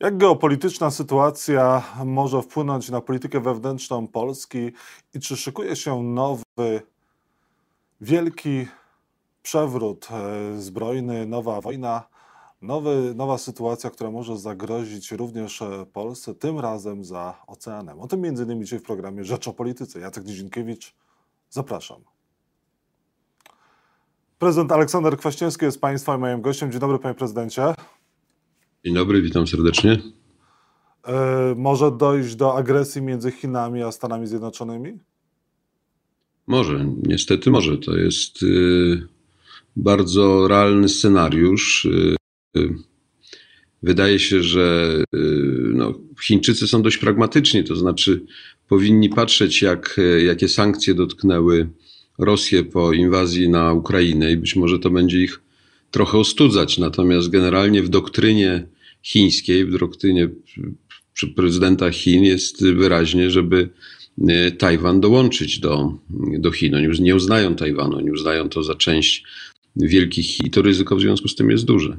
Jak geopolityczna sytuacja może wpłynąć na politykę wewnętrzną Polski i czy szykuje się nowy, wielki przewrót e, zbrojny, nowa wojna, nowy, nowa sytuacja, która może zagrozić również e, Polsce, tym razem za oceanem? O tym między innymi dzisiaj w programie Rzecz o Polityce. Jacek Nizinkiewicz, zapraszam. Prezydent Aleksander Kwaśniewski jest Państwa i moim gościem. Dzień dobry, Panie Prezydencie. Dzień dobry, witam serdecznie. E, może dojść do agresji między Chinami a Stanami Zjednoczonymi? Może, niestety może. To jest y, bardzo realny scenariusz. Y, wydaje się, że no, Chińczycy są dość pragmatyczni, to znaczy powinni patrzeć, jak, jakie sankcje dotknęły Rosję po inwazji na Ukrainę i być może to będzie ich trochę ostudzać. Natomiast generalnie w doktrynie chińskiej, w doktrynie prezydenta Chin jest wyraźnie, żeby e, Tajwan dołączyć do, do Chin. Oni nie uznają Tajwanu, oni uznają to za część wielkich i to ryzyko w związku z tym jest duże.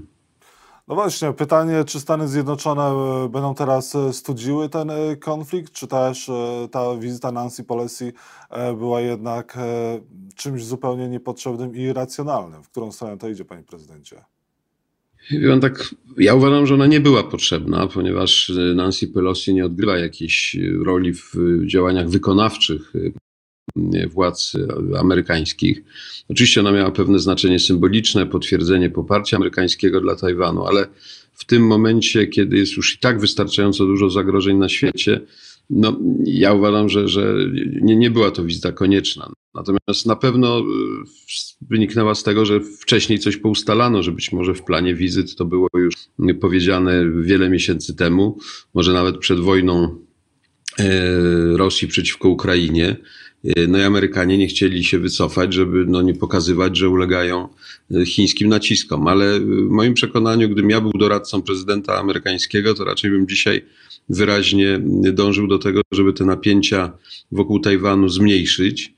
No właśnie, pytanie, czy Stany Zjednoczone e, będą teraz e, studziły ten e, konflikt, czy też ta wizyta Nancy Pelosi była jednak czymś zupełnie niepotrzebnym i irracjonalnym? W którą stronę to idzie, panie prezydencie? Tak, ja uważam, że ona nie była potrzebna, ponieważ Nancy Pelosi nie odgrywa jakiejś roli w działaniach wykonawczych władz amerykańskich. Oczywiście ona miała pewne znaczenie symboliczne, potwierdzenie poparcia amerykańskiego dla Tajwanu, ale w tym momencie, kiedy jest już i tak wystarczająco dużo zagrożeń na świecie, no, ja uważam, że, że nie, nie była to wizyta konieczna. Natomiast na pewno e, wyniknęła z tego, że wcześniej coś poustalano, że być może w planie wizyt to było już powiedziane wiele miesięcy temu, może nawet przed wojną e, Rosji przeciwko Ukrainie. Y, no i Amerykanie nie chcieli się wycofać, żeby no nie pokazywać, że ulegają y, chińskim naciskom. Ale w moim przekonaniu, gdybym ja był doradcą prezydenta amerykańskiego, to raczej bym dzisiaj wyraźnie dążył do tego, żeby te napięcia wokół Tajwanu zmniejszyć.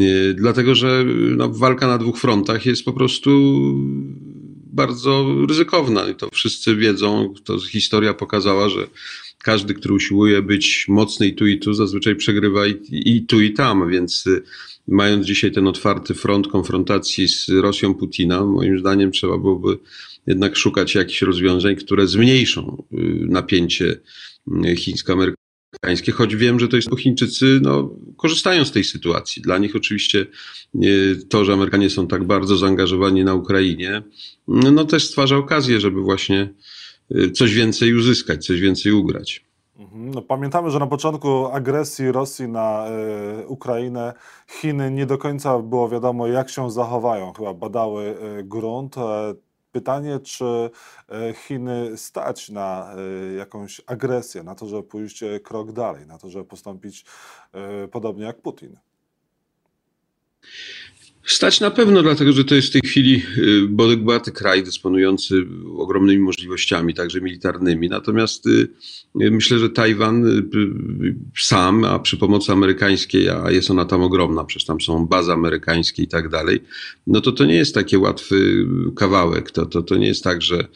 Y, dlatego, że no, walka na dwóch frontach jest po prostu bardzo ryzykowna. I to wszyscy wiedzą, to historia pokazała, że każdy, który usiłuje być mocny i tu i tu, zazwyczaj przegrywa i, i tu i tam, więc y, mając dzisiaj ten otwarty front konfrontacji z Rosją Putina, moim zdaniem trzeba byłoby jednak szukać jakichś rozwiązań, które zmniejszą y, napięcie y, chińsko-amerykańskie, choć wiem, że to jest, bo Chińczycy no, korzystają z tej sytuacji. Dla nich oczywiście to, że Amerykanie są tak bardzo zaangażowani na Ukrainie, no też stwarza okazję, żeby właśnie coś więcej uzyskać, coś więcej ugrać. Mhm. No, pamiętamy, że na początku agresji Rosji na y, Ukrainę Chiny nie do końca było wiadomo, jak się zachowają. Chyba badały y, grunt. E, pytanie, czy Chiny stać na jakąś agresję, na to, żeby pójść krok dalej, na to, żeby postąpić podobnie jak Putin. Stać na pewno, dlatego że to jest w tej chwili y, bogaty kraj dysponujący ogromnymi możliwościami, także militarnymi. Natomiast y, y, myślę, że Tajwan sam, a przy pomocy amerykańskiej, a jest ona tam ogromna, przecież tam są bazy amerykańskie i tak dalej, no to to nie jest taki łatwy kawałek. To, to, to nie jest tak, że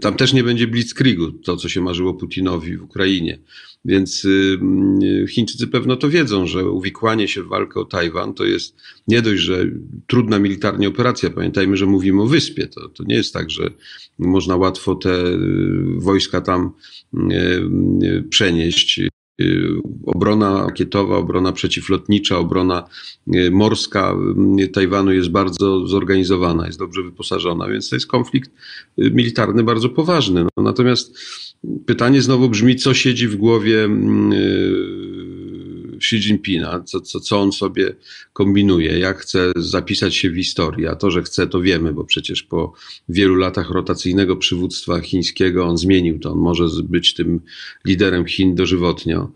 tam też nie będzie blitzkriegu, to co się marzyło Putinowi w Ukrainie. Więc y, y, Chińczycy pewno to wiedzą, że uwikłanie się w walkę o Tajwan to jest nie dość, że trudna militarnie operacja. Pamiętajmy, że mówimy o wyspie. To, to nie jest tak, że można łatwo te y, wojska tam przenieść. Obrona rakietowa, obrona przeciwlotnicza, obrona morska Tajwanu jest bardzo zorganizowana, jest dobrze wyposażona, więc to jest konflikt militarny bardzo poważny. No, natomiast pytanie znowu brzmi, co siedzi w głowie mm, y, Xi Jinpinga, co, co, co on sobie kombinuje, jak chce zapisać się w historii. A to, że chce, to wiemy, bo przecież po wielu latach rotacyjnego przywództwa chińskiego on zmienił to. On może być tym liderem Chin dożywotnio.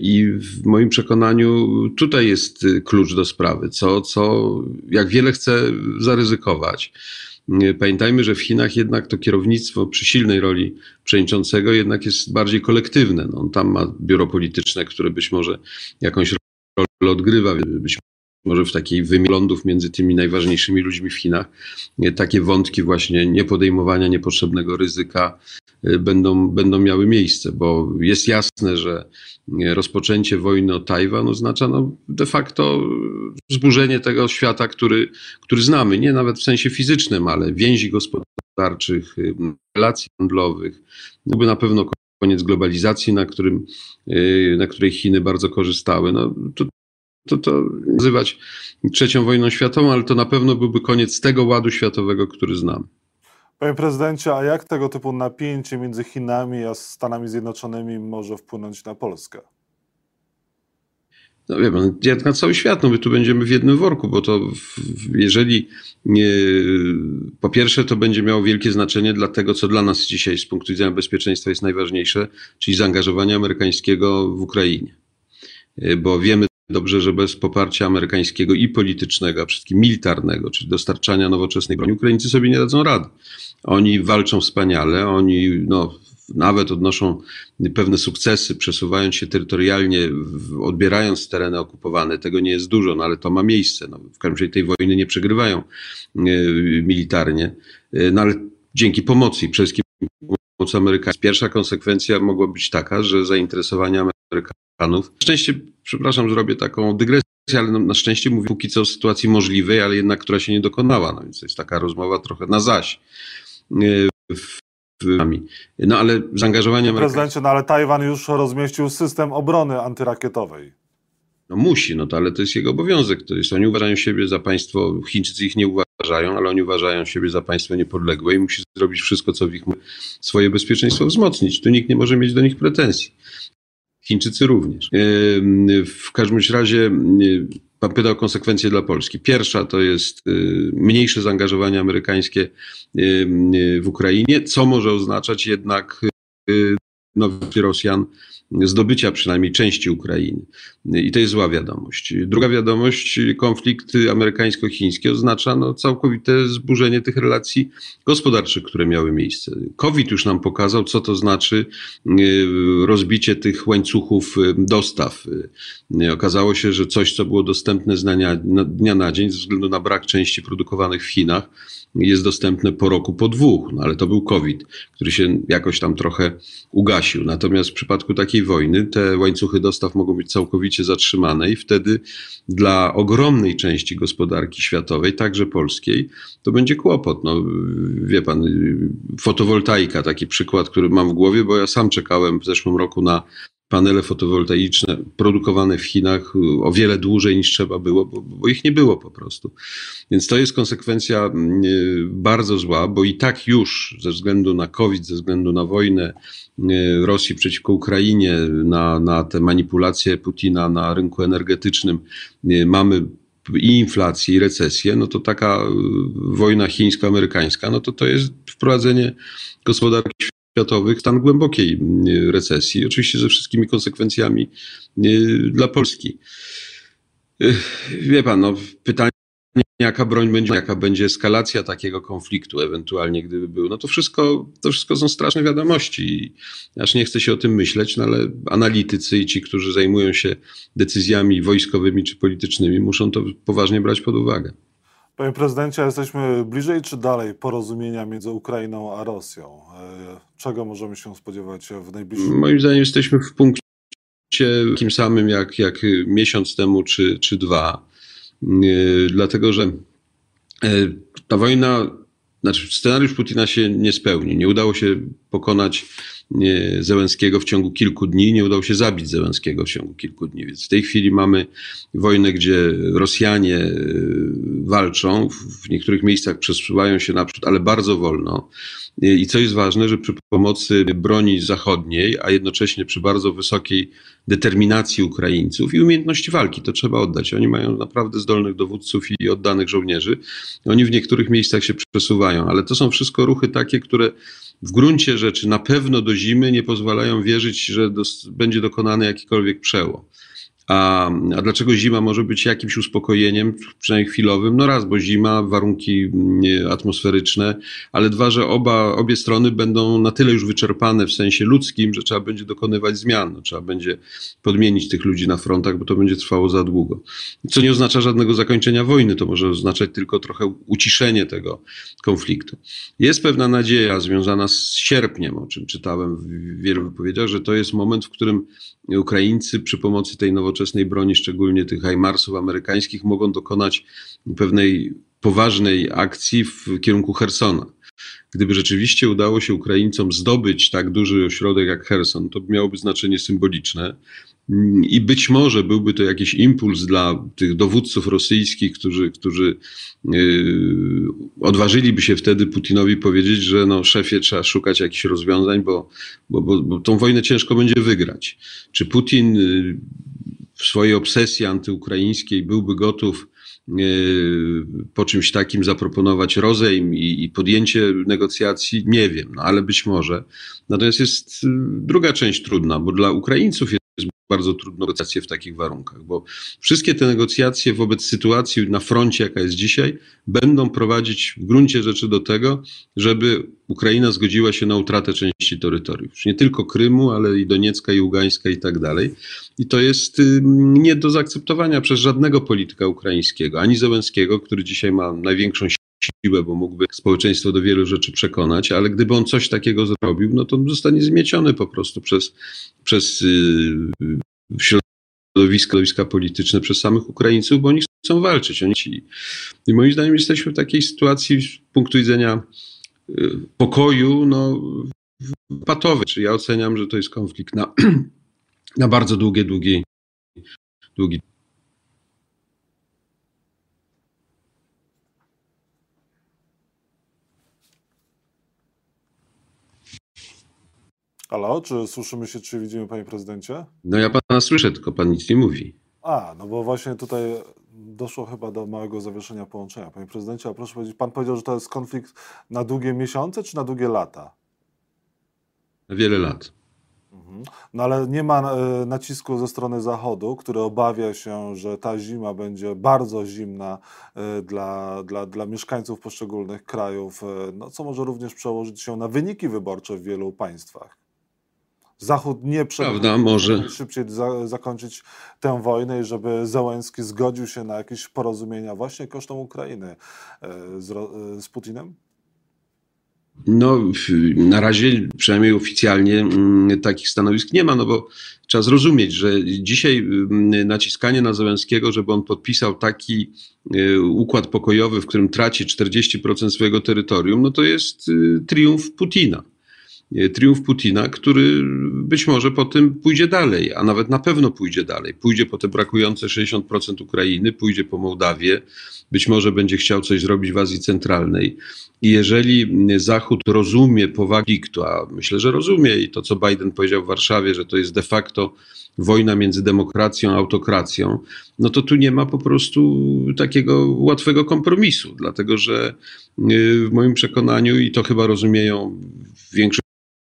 I w moim przekonaniu tutaj jest klucz do sprawy. Co, co, jak wiele chce zaryzykować. Pamiętajmy, że w Chinach jednak to kierownictwo przy silnej roli przewodniczącego jednak jest bardziej kolektywne. No, on tam ma biuro polityczne, które być może jakąś rolę odgrywa, być może w takiej wymiarów między tymi najważniejszymi ludźmi w Chinach, takie wątki właśnie niepodejmowania niepotrzebnego ryzyka będą, będą miały miejsce, bo jest jasne, że rozpoczęcie wojny o Tajwan oznacza no, de facto zburzenie tego świata, który, który znamy, nie nawet w sensie fizycznym, ale więzi gospodarczych, relacji handlowych, no by na pewno koniec globalizacji, na, którym, na której Chiny bardzo korzystały. No, to, to, to nazywać trzecią wojną światową, ale to na pewno byłby koniec tego ładu światowego, który znamy. Panie prezydencie, a jak tego typu napięcie między Chinami a Stanami Zjednoczonymi może wpłynąć na Polskę? No wie pan, jak na cały świat, no my tu będziemy w jednym worku, bo to jeżeli nie, po pierwsze to będzie miało wielkie znaczenie dla tego, co dla nas dzisiaj z punktu widzenia bezpieczeństwa jest najważniejsze, czyli zaangażowania amerykańskiego w Ukrainie. Bo wiemy dobrze, że bez poparcia amerykańskiego i politycznego, a wszystkim militarnego, czyli dostarczania nowoczesnej broni, Ukraińcy sobie nie dadzą rady. Oni walczą wspaniale, oni no, nawet odnoszą pewne sukcesy, przesuwając się terytorialnie, odbierając tereny okupowane. Tego nie jest dużo, no ale to ma miejsce. No, w każdym razie tej wojny nie przegrywają e, militarnie, e, no ale dzięki pomocy, przede wszystkim pomocy amerykańskiej. Pierwsza konsekwencja mogła być taka, że zainteresowanie Amerykanów, na szczęście, przepraszam, zrobię taką dygresję, ale na szczęście mówię póki co o sytuacji możliwej, ale jednak która się nie dokonała, no więc to jest taka rozmowa trochę na zaś. E, no ale zaangażowanie Prezydencie, no ale Tajwan już rozmieścił system obrony antyrakietowej. No musi, no to ale to jest jego obowiązek. To jest, oni uważają siebie za państwo, Chińczycy ich nie uważają, ale oni uważają siebie za państwo niepodległe i musi zrobić wszystko, co w ich swoje bezpieczeństwo wzmocnić. Tu nikt nie może mieć do nich pretensji. Chińczycy również. W każdym razie Pan pytał o konsekwencje dla Polski. Pierwsza to jest y, mniejsze zaangażowanie amerykańskie w Ukrainie, co może oznaczać jednak no, Rosjan zdobycia przynajmniej części Ukrainy. I to jest zła wiadomość. Druga wiadomość, konflikt amerykańsko-chiński oznacza no, całkowite zburzenie tych relacji gospodarczych, które miały miejsce. COVID już nam pokazał, co to znaczy rozbicie tych łańcuchów dostaw. Okazało się, że coś, co było dostępne z dnia na, dnia na dzień, ze względu na brak części produkowanych w Chinach, jest dostępne po roku, po dwóch, no ale to był COVID, który się jakoś tam trochę ugasił. Natomiast w przypadku takiej wojny te łańcuchy dostaw mogą być całkowicie zatrzymane i wtedy dla ogromnej części gospodarki światowej, także polskiej, to będzie kłopot. No, wie pan, fotowoltaika, taki przykład, który mam w głowie, bo ja sam czekałem w zeszłym roku na panele fotowoltaiczne produkowane w Chinach o wiele dłużej niż trzeba było, bo, bo, ich nie było po prostu. Więc to jest konsekwencja mm, bardzo zła, bo i tak już ze względu na COVID, ze względu na wojnę mm, Rosji przeciwko Ukrainie, na, na te manipulacje Putina na rynku energetycznym mm, mamy i inflację, i recesję, no to taka wojna chińsko-amerykańska, no to to jest wprowadzenie gospodarki światowych stan głębokiej mm, recesji, oczywiście ze wszystkimi konsekwencjami y, dla Polski. Y, wie pan, no, pytanie, jaka broń będzie, jaka będzie eskalacja takiego konfliktu, ewentualnie gdyby był, no to wszystko, to wszystko są straszne wiadomości. Aż nie chcę się o tym myśleć, no ale analitycy i ci, którzy zajmują się decyzjami wojskowymi czy politycznymi, muszą to poważnie brać pod uwagę. Panie prezydencie, jesteśmy bliżej czy dalej porozumienia między Ukrainą a Rosją? E, czego możemy się spodziewać w najbliższym Moim zdaniem jesteśmy w punkcie takim samym jak, jak miesiąc temu czy, czy dwa. E, dlatego, że e, ta wojna, znaczy scenariusz Putina się nie spełni. Nie udało się pokonać Zełenskiego w ciągu kilku dni, nie udało się zabić Zełenskiego w ciągu kilku dni. Więc w tej chwili mamy wojnę, gdzie Rosjanie e, walczą, w niektórych miejscach przesuwają się naprzód, ale bardzo wolno. I co jest ważne, że przy pomocy broni zachodniej, a jednocześnie przy bardzo wysokiej determinacji Ukraińców i umiejętności walki, to trzeba oddać. Oni mają naprawdę zdolnych dowódców i oddanych żołnierzy. Oni w niektórych miejscach się przesuwają, ale to są wszystko ruchy takie, które w gruncie rzeczy na pewno do zimy nie pozwalają wierzyć, że dos będzie dokonany jakikolwiek przełom. A, a dlaczego zima może być jakimś uspokojeniem, przynajmniej chwilowym? No raz, bo zima, warunki mm, atmosferyczne, ale dwa, że oba, obie strony będą na tyle już wyczerpane w sensie ludzkim, że trzeba będzie dokonywać zmian. No, trzeba będzie podmienić tych ludzi na frontach, bo to będzie trwało za długo. Co nie oznacza żadnego zakończenia wojny, to może oznaczać tylko trochę uciszenie tego konfliktu. Jest pewna nadzieja związana z sierpniem, o czym czytałem w wielu wypowiedziach, że to jest moment, w którym Ukraińcy przy pomocy tej nowoczesnej broni, szczególnie tych HIMARSów amerykańskich, mogą dokonać pewnej poważnej akcji w kierunku Hersona. Gdyby rzeczywiście udało się Ukraińcom zdobyć tak duży ośrodek jak Herson, to miałoby znaczenie symboliczne. I być może byłby to jakiś impuls dla tych dowódców rosyjskich, którzy, którzy yy, odważyliby się wtedy Putinowi powiedzieć, że no, szefie trzeba szukać jakichś rozwiązań, bo, bo, bo, bo tą wojnę ciężko będzie wygrać. Czy Putin yy, swojej obsesji antyukraińskiej byłby gotów yy, po czymś takim zaproponować rozejm i, i, podjęcie negocjacji, nie wiem, no ale być może. Natomiast jest yy, druga część trudna, bo dla Ukraińców jest bardzo trudno negocjacje w takich warunkach, bo wszystkie te negocjacje wobec sytuacji na froncie, jaka jest dzisiaj, będą prowadzić w gruncie rzeczy do tego, żeby Ukraina zgodziła się na utratę części terytoriów. Nie tylko Krymu, ale i Doniecka, i Ługańska i tak dalej. I to jest nie do zaakceptowania przez żadnego polityka ukraińskiego, ani Zełenskiego, który dzisiaj ma największą siłę, bo mógłby społeczeństwo do wielu rzeczy przekonać, ale gdyby on coś takiego zrobił, no to zostanie zmieciony po prostu przez, przez yy, środowiska, środowiska polityczne, przez samych Ukraińców, bo oni chcą walczyć. Oni ci. I moim zdaniem jesteśmy w takiej sytuacji z punktu widzenia yy, pokoju, no, patowy. Czyli ja oceniam, że to jest konflikt na, na bardzo długie, długi, długi Halo, czy słyszymy się, czy widzimy, panie prezydencie? No ja pana słyszę, tylko pan nic nie mówi. A, no bo właśnie tutaj doszło chyba do małego zawieszenia połączenia. Panie prezydencie, a proszę powiedzieć, pan powiedział, że to jest konflikt na długie miesiące, czy na długie lata? Na wiele lat. Mhm. No ale nie ma e, nacisku ze strony Zachodu, który obawia się, że ta zima będzie bardzo zimna e, dla, dla, dla mieszkańców poszczególnych krajów, e, no, co może również przełożyć się na wyniki wyborcze w wielu państwach. Zachód nie Prawda, może szybciej za, zakończyć tę wojnę i żeby Zełenski zgodził się na jakieś porozumienia właśnie kosztem Ukrainy e, z, e, z Putinem? No, na razie przynajmniej oficjalnie mm, takich stanowisk nie ma, no bo trzeba zrozumieć, że dzisiaj mm, naciskanie na Zełenskiego, żeby on podpisał taki e, układ pokojowy, w którym traci 40% swojego terytorium, no to jest triumf Putina. E, triumf Putina, który być może potem pójdzie dalej, a nawet na pewno pójdzie dalej. Pójdzie po te brakujące 60% Ukrainy, pójdzie po Mołdawię, być może będzie chciał coś zrobić w Azji Centralnej. I jeżeli Zachód rozumie powagi konfliktu, a myślę, że rozumie i to, co Biden powiedział w Warszawie, że to jest de facto wojna między demokracją a autokracją, no to tu nie ma po prostu takiego łatwego kompromisu, dlatego że e, w moim przekonaniu, i to chyba rozumieją większość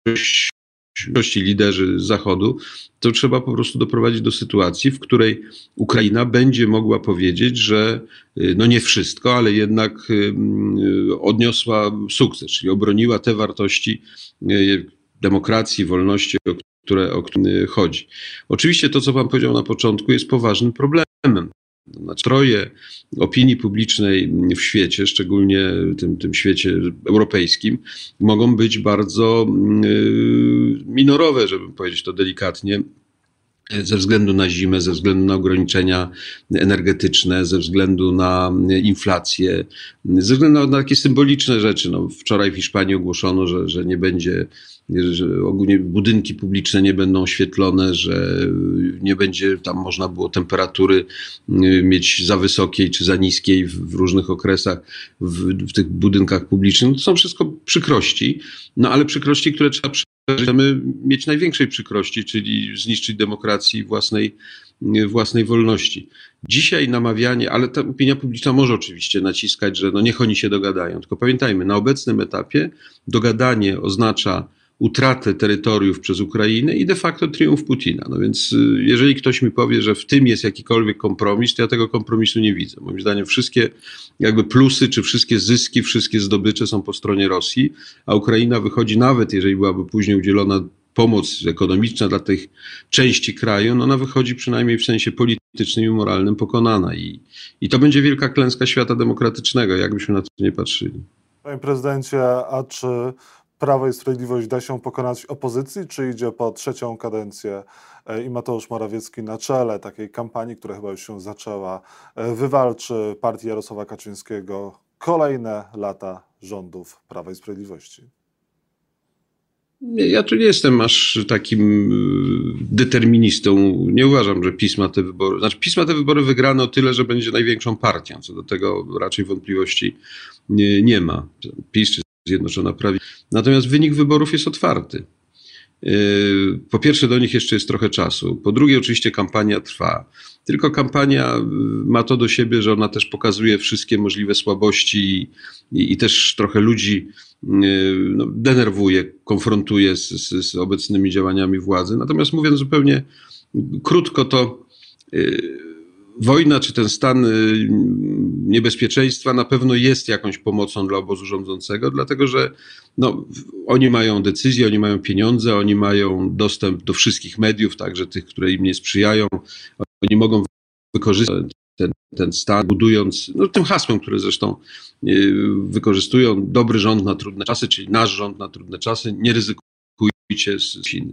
większości liderzy Zachodu, to trzeba po prostu doprowadzić do sytuacji, w której Ukraina będzie mogła powiedzieć, że y, no nie wszystko, ale jednak y, y, odniosła sukces, czyli obroniła te wartości demokracji, wolności, o które, o które chodzi. Oczywiście to, co Pan powiedział na początku, jest poważnym problemem. Nastroje opinii publicznej w świecie, szczególnie tym, tym świecie europejskim, mogą być bardzo mm, minorowe, żeby powiedzieć to delikatnie, ze względu na zimę, ze względu na ograniczenia energetyczne, ze względu na inflację, ze względu na, takie symboliczne rzeczy. No, wczoraj w Hiszpanii ogłoszono, że, że nie będzie że ogólnie budynki publiczne nie będą oświetlone, że nie będzie tam można było temperatury y, mieć za wysokiej czy za niskiej w, w różnych okresach w, w, tych budynkach publicznych. No to są wszystko przykrości, no ale przykrości, które trzeba Chcemy mieć największej przykrości, czyli zniszczyć demokracji własnej, własnej wolności. Dzisiaj namawianie, ale ta opinia publiczna może oczywiście naciskać, że no niech oni się dogadają. Tylko pamiętajmy, na obecnym etapie dogadanie oznacza utratę terytoriów przez Ukrainę i de facto triumf Putina. No więc y, jeżeli ktoś mi powie, że w tym jest jakikolwiek kompromis, to ja tego kompromisu nie widzę. Moim zdaniem wszystkie jakby plusy, czy wszystkie zyski, wszystkie zdobycze są po stronie Rosji, a Ukraina wychodzi nawet, jeżeli byłaby później udzielona pomoc ekonomiczna dla tych części kraju, no ona wychodzi przynajmniej w sensie politycznym i moralnym pokonana. I, I to będzie wielka klęska świata demokratycznego, jakbyśmy na to nie patrzyli. Panie prezydencie, a czy Prawo i Sprawiedliwość da się pokonać opozycji, czy idzie po trzecią kadencję e, i Mateusz Morawiecki na czele takiej kampanii, która chyba już się zaczęła, e, wywalczy partię Jarosława Kaczyńskiego kolejne lata rządów Prawa i Sprawiedliwości? Ja tu nie jestem aż takim y, deterministą. Nie uważam, że PiS ma te wybory. Znaczy, PiS ma te wybory wygrane o tyle, że będzie największą partią. Co do tego raczej wątpliwości nie, nie ma. PiS czy Zjednoczona Prawica. Natomiast wynik wyborów jest otwarty. Y, po pierwsze, do nich jeszcze jest trochę czasu. Po drugie, oczywiście kampania trwa. Tylko kampania y, ma to do siebie, że ona też pokazuje wszystkie możliwe słabości i, i, też trochę ludzi y, no, denerwuje, konfrontuje z, z, z, obecnymi działaniami władzy. Natomiast mówiąc zupełnie krótko, to wojna czy ten stan niebezpieczeństwa na pewno jest jakąś pomocą dla obozu rządzącego, dlatego że no, oni mają decyzje, oni mają pieniądze, oni mają dostęp do wszystkich mediów, także tych, które im nie sprzyjają. Oni mogą wykorzystać ten, ten stan, budując, no, tym hasłem, które zresztą y, wykorzystują, dobry rząd na trudne czasy, czyli nasz rząd na trudne czasy, nie z Chin.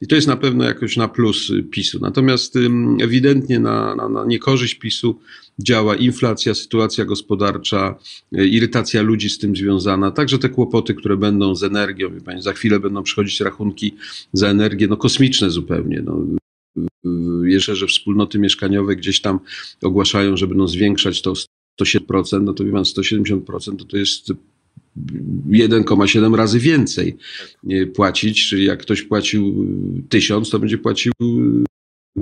I to jest na pewno jakoś na plus PiSu. Natomiast ewidentnie na, na, na niekorzyść PiSu działa inflacja, sytuacja gospodarcza, e, irytacja ludzi z tym związana, także te kłopoty, które będą z energią. Za chwilę będą przychodzić rachunki za energię, no kosmiczne zupełnie. No, jeszcze, że wspólnoty mieszkaniowe gdzieś tam ogłaszają, że będą zwiększać to 107%, no to wie pan, 170% to, to jest 1,7 razy więcej płacić, czyli jak ktoś płacił tysiąc, to będzie płacił y,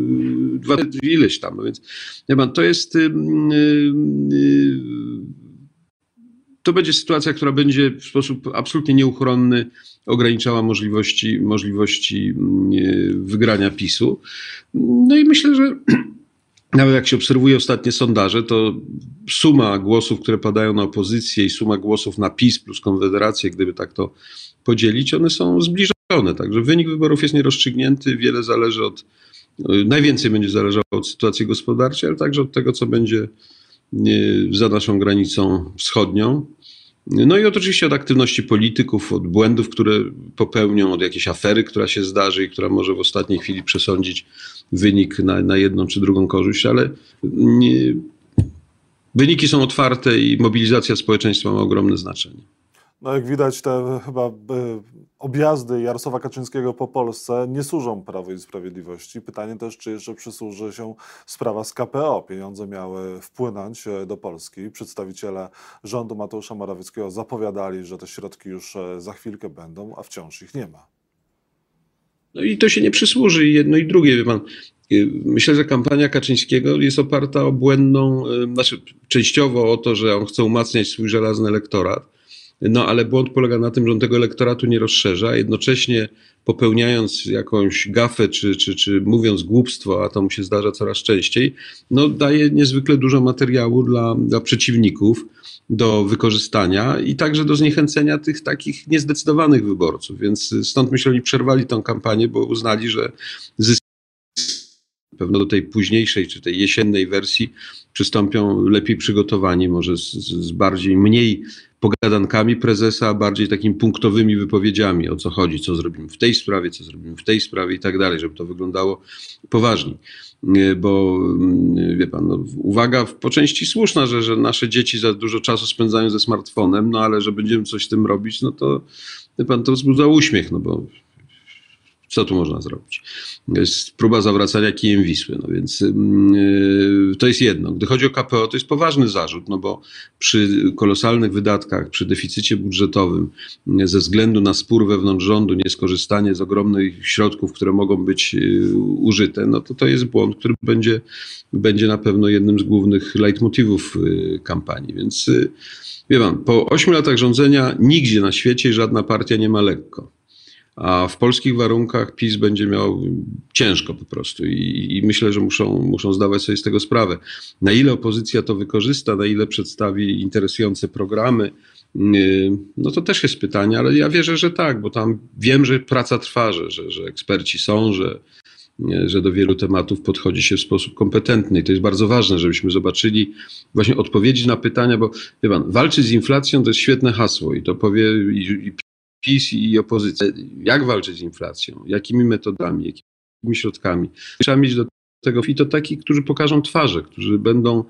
dwa, ileś tam. No więc to jest y, to będzie sytuacja, która będzie w sposób absolutnie nieuchronny ograniczała możliwości, możliwości wygrania PiSu. No i myślę, że nawet jak się obserwuje ostatnie sondaże, to suma głosów, które padają na opozycję i suma głosów na PiS plus Konfederację, gdyby tak to podzielić, one są zbliżone. Także wynik wyborów jest nierozstrzygnięty, wiele zależy od, najwięcej będzie zależało od sytuacji gospodarczej, ale także od tego, co będzie za naszą granicą wschodnią. No i oczywiście od aktywności polityków, od błędów, które popełnią, od jakiejś afery, która się zdarzy i która może w ostatniej chwili przesądzić wynik na, na jedną czy drugą korzyść, ale nie, wyniki są otwarte i mobilizacja społeczeństwa ma ogromne znaczenie. No jak widać, te chyba e, objazdy Jarosława Kaczyńskiego po Polsce nie służą Prawu i Sprawiedliwości. Pytanie też, czy jeszcze przysłuży się sprawa z KPO. Pieniądze miały wpłynąć e, do Polski. Przedstawiciele rządu Mateusza Morawieckiego zapowiadali, że te środki już e, za chwilkę będą, a wciąż ich nie ma. No i to się nie przysłuży jedno i drugie, wie pan. Myślę, że kampania Kaczyńskiego jest oparta o błędną, znaczy częściowo o to, że on chce umacniać swój żelazny elektorat no ale błąd polega na tym, że on tego elektoratu nie rozszerza, jednocześnie popełniając jakąś gafę, czy, czy, czy mówiąc głupstwo, a to mu się zdarza coraz częściej, no daje niezwykle dużo materiału dla, dla przeciwników do wykorzystania i także do zniechęcenia tych takich niezdecydowanych wyborców. Więc stąd myślę, oni przerwali tę kampanię, bo uznali, że zysk pewno do tej późniejszej czy tej jesiennej wersji przystąpią lepiej przygotowani, może z, z bardziej, mniej pogadankami prezesa, a bardziej takimi punktowymi wypowiedziami, o co chodzi, co zrobimy w tej sprawie, co zrobimy w tej sprawie i tak dalej, żeby to wyglądało poważnie. Bo mm, wie pan, no, uwaga po części słuszna, że, że nasze dzieci za dużo czasu spędzają ze smartfonem, no ale że będziemy coś z tym robić, no to wie pan, to wzbudza uśmiech, no bo co tu można zrobić? Jest próba zawracania kijem Wisły, no więc yy, to jest jedno. Gdy chodzi o KPO, to jest poważny zarzut, no bo przy kolosalnych wydatkach, przy deficycie budżetowym, ze względu na spór wewnątrz rządu, nieskorzystanie z ogromnych środków, które mogą być yy, użyte, no to to jest błąd, który będzie, będzie na pewno jednym z głównych leitmotywów yy, kampanii. Więc yy, wie pan, po ośmiu latach rządzenia nigdzie na świecie żadna partia nie ma lekko a w polskich warunkach PiS będzie miał ciężko po prostu i, i, myślę, że muszą, muszą zdawać sobie z tego sprawę. Na ile opozycja to wykorzysta, na ile przedstawi interesujące programy, yy, no to też jest pytanie, ale ja wierzę, że tak, bo tam wiem, że praca trwa, że, że, że eksperci są, że, że do wielu tematów podchodzi się w sposób kompetentny. I to jest bardzo ważne, żebyśmy zobaczyli właśnie odpowiedzi na pytania, bo wie pan, walczyć z inflacją to jest świetne hasło i to powie i, i PiS i opozycja. Jak walczyć z inflacją? Jakimi metodami? Jakimi środkami? Trzeba mieć do tego i to takich, którzy pokażą twarze, którzy będą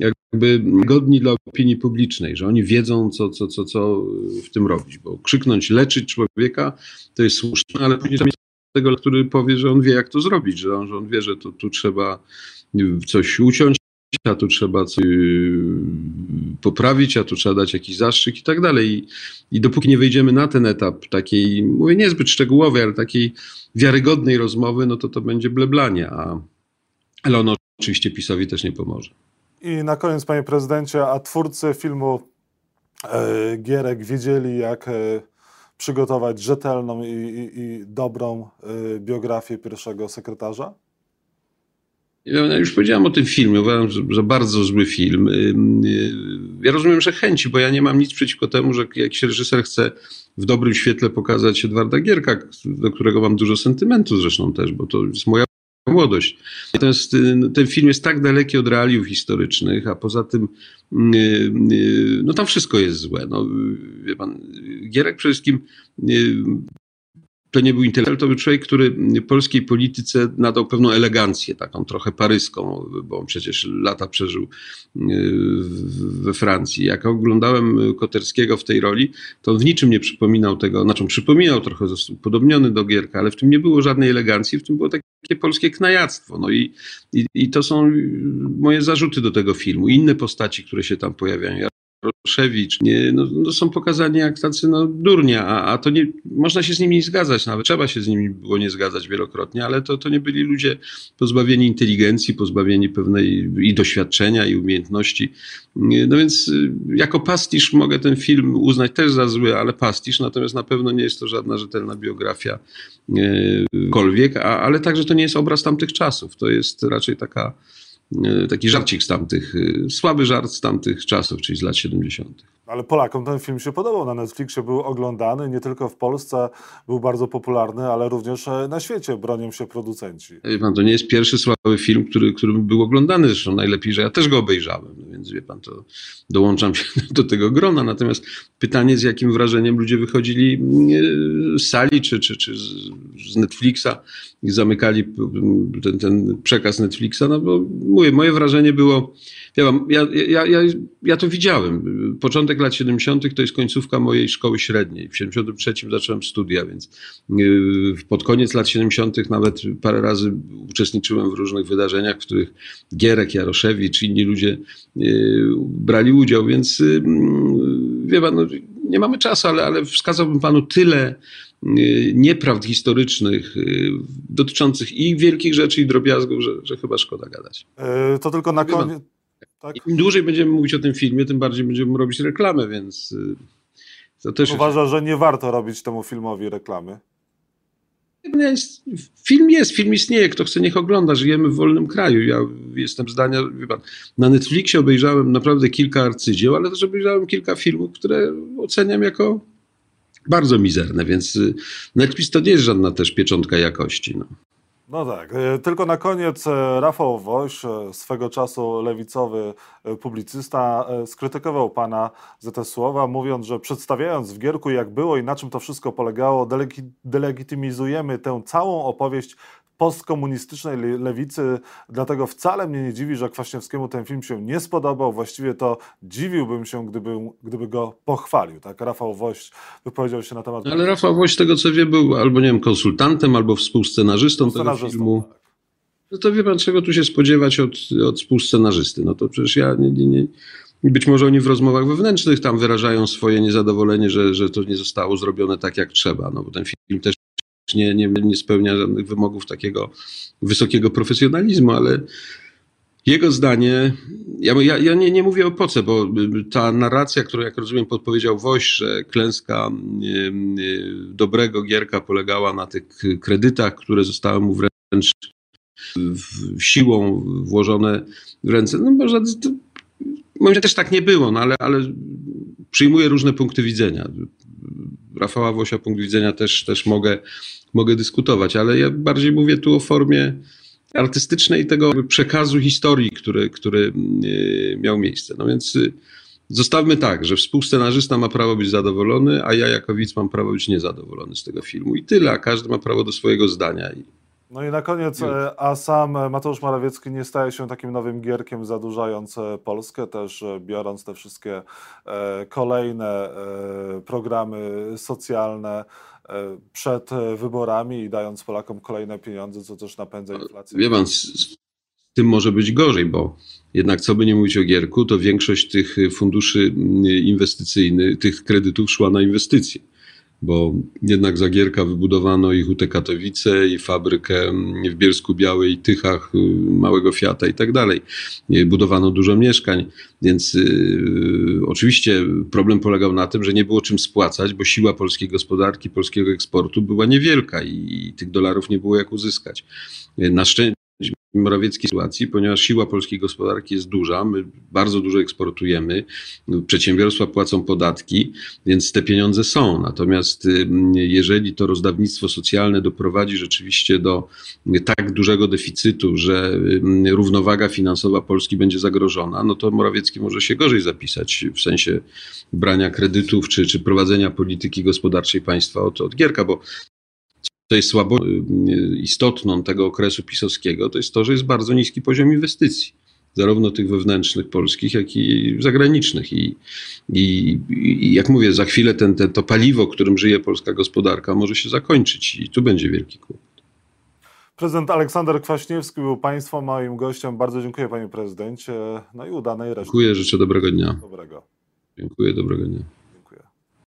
jakby godni dla opinii publicznej, że oni wiedzą, co, co, co, co w tym robić. Bo krzyknąć, leczyć człowieka to jest słuszne, ale później trzeba mieć tego, który powie, że on wie, jak to zrobić, że on, że on wie, że tu, tu trzeba coś uciąć, a tu trzeba coś poprawić, a tu trzeba dać jakiś zastrzyk i tak dalej. I, I dopóki nie wejdziemy na ten etap takiej, mówię niezbyt szczegółowej, ale takiej wiarygodnej rozmowy, no to to będzie bleblanie, a, ale ono oczywiście PiSowi też nie pomoże. I na koniec, panie prezydencie, a twórcy filmu e, Gierek wiedzieli, jak e, przygotować rzetelną i, i, i dobrą e, biografię pierwszego sekretarza? Ja już powiedziałem o tym filmie, uważam, że, bardzo zły film. Ja rozumiem, że chęci, bo ja nie mam nic przeciwko temu, że jakiś reżyser chce w dobrym świetle pokazać Edwarda Gierka, do którego mam dużo sentymentu zresztą też, bo to jest moja młodość. Natomiast ten film jest tak daleki od realiów historycznych, a poza tym no tam wszystko jest złe. No, wie pan, Gierek przede wszystkim to nie był intelektual, to był człowiek, który polskiej polityce nadał pewną elegancję, taką trochę paryską, bo on przecież lata przeżył e, we Francji. Jak oglądałem Koterskiego w tej roli, to on w niczym nie przypominał tego, znaczy przypominał trochę, został podobniony do Gierka, ale w tym nie było żadnej elegancji, w tym było takie polskie knajactwo. No i, i, i to są moje zarzuty do tego filmu. Inne postaci, które się tam pojawiają. Proszewicz, nie, no, no, są pokazani jak tacy no, durnia, a, a to nie, można się z nimi nie zgadzać nawet, trzeba się z nimi było nie zgadzać wielokrotnie, ale to, to nie byli ludzie pozbawieni inteligencji, pozbawieni pewnej i doświadczenia, i umiejętności. No więc y, jako pastisz mogę ten film uznać też za zły, ale pastisz, natomiast na pewno nie jest to żadna rzetelna biografia kolwiek, a, ale także to nie jest obraz tamtych czasów, to jest raczej taka E, taki żarcik z tamtych, e, słaby żart z tamtych czasów, czyli z lat 70. Ale Polakom ten film się podobał na Netflixie, był oglądany, nie tylko w Polsce był bardzo popularny, ale również e, na świecie bronią się producenci. Wie pan, to nie jest pierwszy słaby film, który, który był oglądany, zresztą najlepiej, że ja też go obejrzałem, no więc wie pan, to dołączam się do tego grona, natomiast pytanie z jakim wrażeniem ludzie wychodzili z sali czy, czy, czy z Netflixa i zamykali ten, ten przekaz Netflixa, no bo mówię, moje wrażenie było, ja, ja, ja, ja to widziałem. Początek lat 70. to jest końcówka mojej szkoły średniej. W 73 zacząłem studia, więc y, pod koniec lat 70. nawet parę razy uczestniczyłem w różnych wydarzeniach, w których Gierek, Jaroszewicz, inni ludzie y, brali udział, więc y, wie pan, no, nie mamy czasu, ale, ale wskazałbym panu tyle nieprawd historycznych dotyczących i wielkich rzeczy, i drobiazgów, że, że chyba szkoda gadać. To tylko na koniec. Tak? Im dłużej będziemy mówić o tym filmie, tym bardziej będziemy robić reklamę, więc y, to też. Uważa, że nie warto robić temu filmowi reklamy. Film jest, film istnieje, kto chce niech ogląda, żyjemy w wolnym kraju. Ja jestem zdania, wie pan, na Netflixie obejrzałem naprawdę kilka arcydzieł, ale też obejrzałem kilka filmów, które oceniam jako bardzo mizerne, więc y, Netflix to nie jest żadna też pieczątka jakości. No. No tak, e, tylko na koniec e, Rafał Woś, e, swego czasu lewicowy publicysta, skrytykował pana za te słowa, mówiąc, że przedstawiając w Gierku jak było i na czym to wszystko polegało, delegitymizujemy tę całą opowieść postkomunistycznej lewicy, dlatego wcale mnie nie dziwi, że Kwaśniewskiemu ten film się nie spodobał. Właściwie to dziwiłbym się, gdyby, gdyby go pochwalił. Tak, Rafał Woś wypowiedział się na temat... Ale Rafał Woś, tego co wie, był albo nie wiem, konsultantem, albo współscenarzystą, tego filmu. Tak. No to wie pan, czego tu się spodziewać od, od współscenarzysty. No to przecież ja nie, nie, nie być może oni w rozmowach wewnętrznych tam wyrażają swoje niezadowolenie, że, że to nie zostało zrobione tak, jak trzeba. No bo ten film też nie, nie, nie spełnia żadnych wymogów takiego wysokiego profesjonalizmu, ale Jego zdanie, ja, ja, nie, nie, mówię o poce, bo ta narracja, którą jak rozumiem podpowiedział Woś, że klęska dobrego Gierka polegała na tych kredytach, które zostały mu wręcz siłą włożone w ręce, no może też tak nie było, no ale, ale przyjmuję różne punkty widzenia. Rafała Wosia punkt widzenia też, też mogę, mogę dyskutować, ale ja bardziej mówię tu o formie artystycznej tego przekazu historii, który, który e, miał miejsce. No więc y, zostawmy tak, że współscenarzysta ma prawo być zadowolony, a ja jako widz mam prawo być niezadowolony z tego filmu. I tyle, a każdy ma prawo do swojego zdania. No i na koniec, e, a sam e, Mateusz Morawiecki nie staje się takim nowym gierkiem, zadłużając Polskę, też biorąc te wszystkie kolejne programy socjalne, E, przed e, wyborami i dając Polakom kolejne pieniądze, co też napędza inflację. Wie pan, z tym może być gorzej, bo jednak co by nie mówić o Gierku, to większość tych funduszy mm, inwestycyjnych, tych kredytów szła na inwestycje bo jednak Zagierka wybudowano i Hutę Katowice, i fabrykę w Bielsku Białej, Tychach, y, małego Fiata i tak dalej. Budowano dużo mieszkań, więc y, oczywiście problem polegał na tym, że nie było czym spłacać, bo siła polskiej gospodarki, polskiego eksportu była niewielka i, i tych dolarów nie było jak uzyskać. Na szczęście Morawieckiej sytuacji, ponieważ siła polskiej gospodarki jest duża, my bardzo dużo eksportujemy, przedsiębiorstwa płacą podatki, więc te pieniądze są. Natomiast y, jeżeli to rozdawnictwo socjalne doprowadzi rzeczywiście do tak dużego deficytu, że y, równowaga finansowa Polski będzie zagrożona, no to Morawiecki może się gorzej zapisać w sensie brania kredytów czy, czy prowadzenia polityki gospodarczej państwa od, od Gierka, bo co jest słabo y, istotną tego okresu pisowskiego, to jest to, że jest bardzo niski poziom inwestycji. Zarówno tych wewnętrznych polskich, jak i zagranicznych. I, i, i jak mówię, za chwilę ten, ten, to paliwo, którym żyje polska gospodarka, może się zakończyć i tu będzie wielki kłopot. Prezydent Aleksander Kwaśniewski był Państwa moim gościem. Bardzo dziękuję Panie Prezydencie. No i udanej reszty. Dziękuję, życzę dobrego dnia. Dobrego. Dziękuję, dobrego dnia.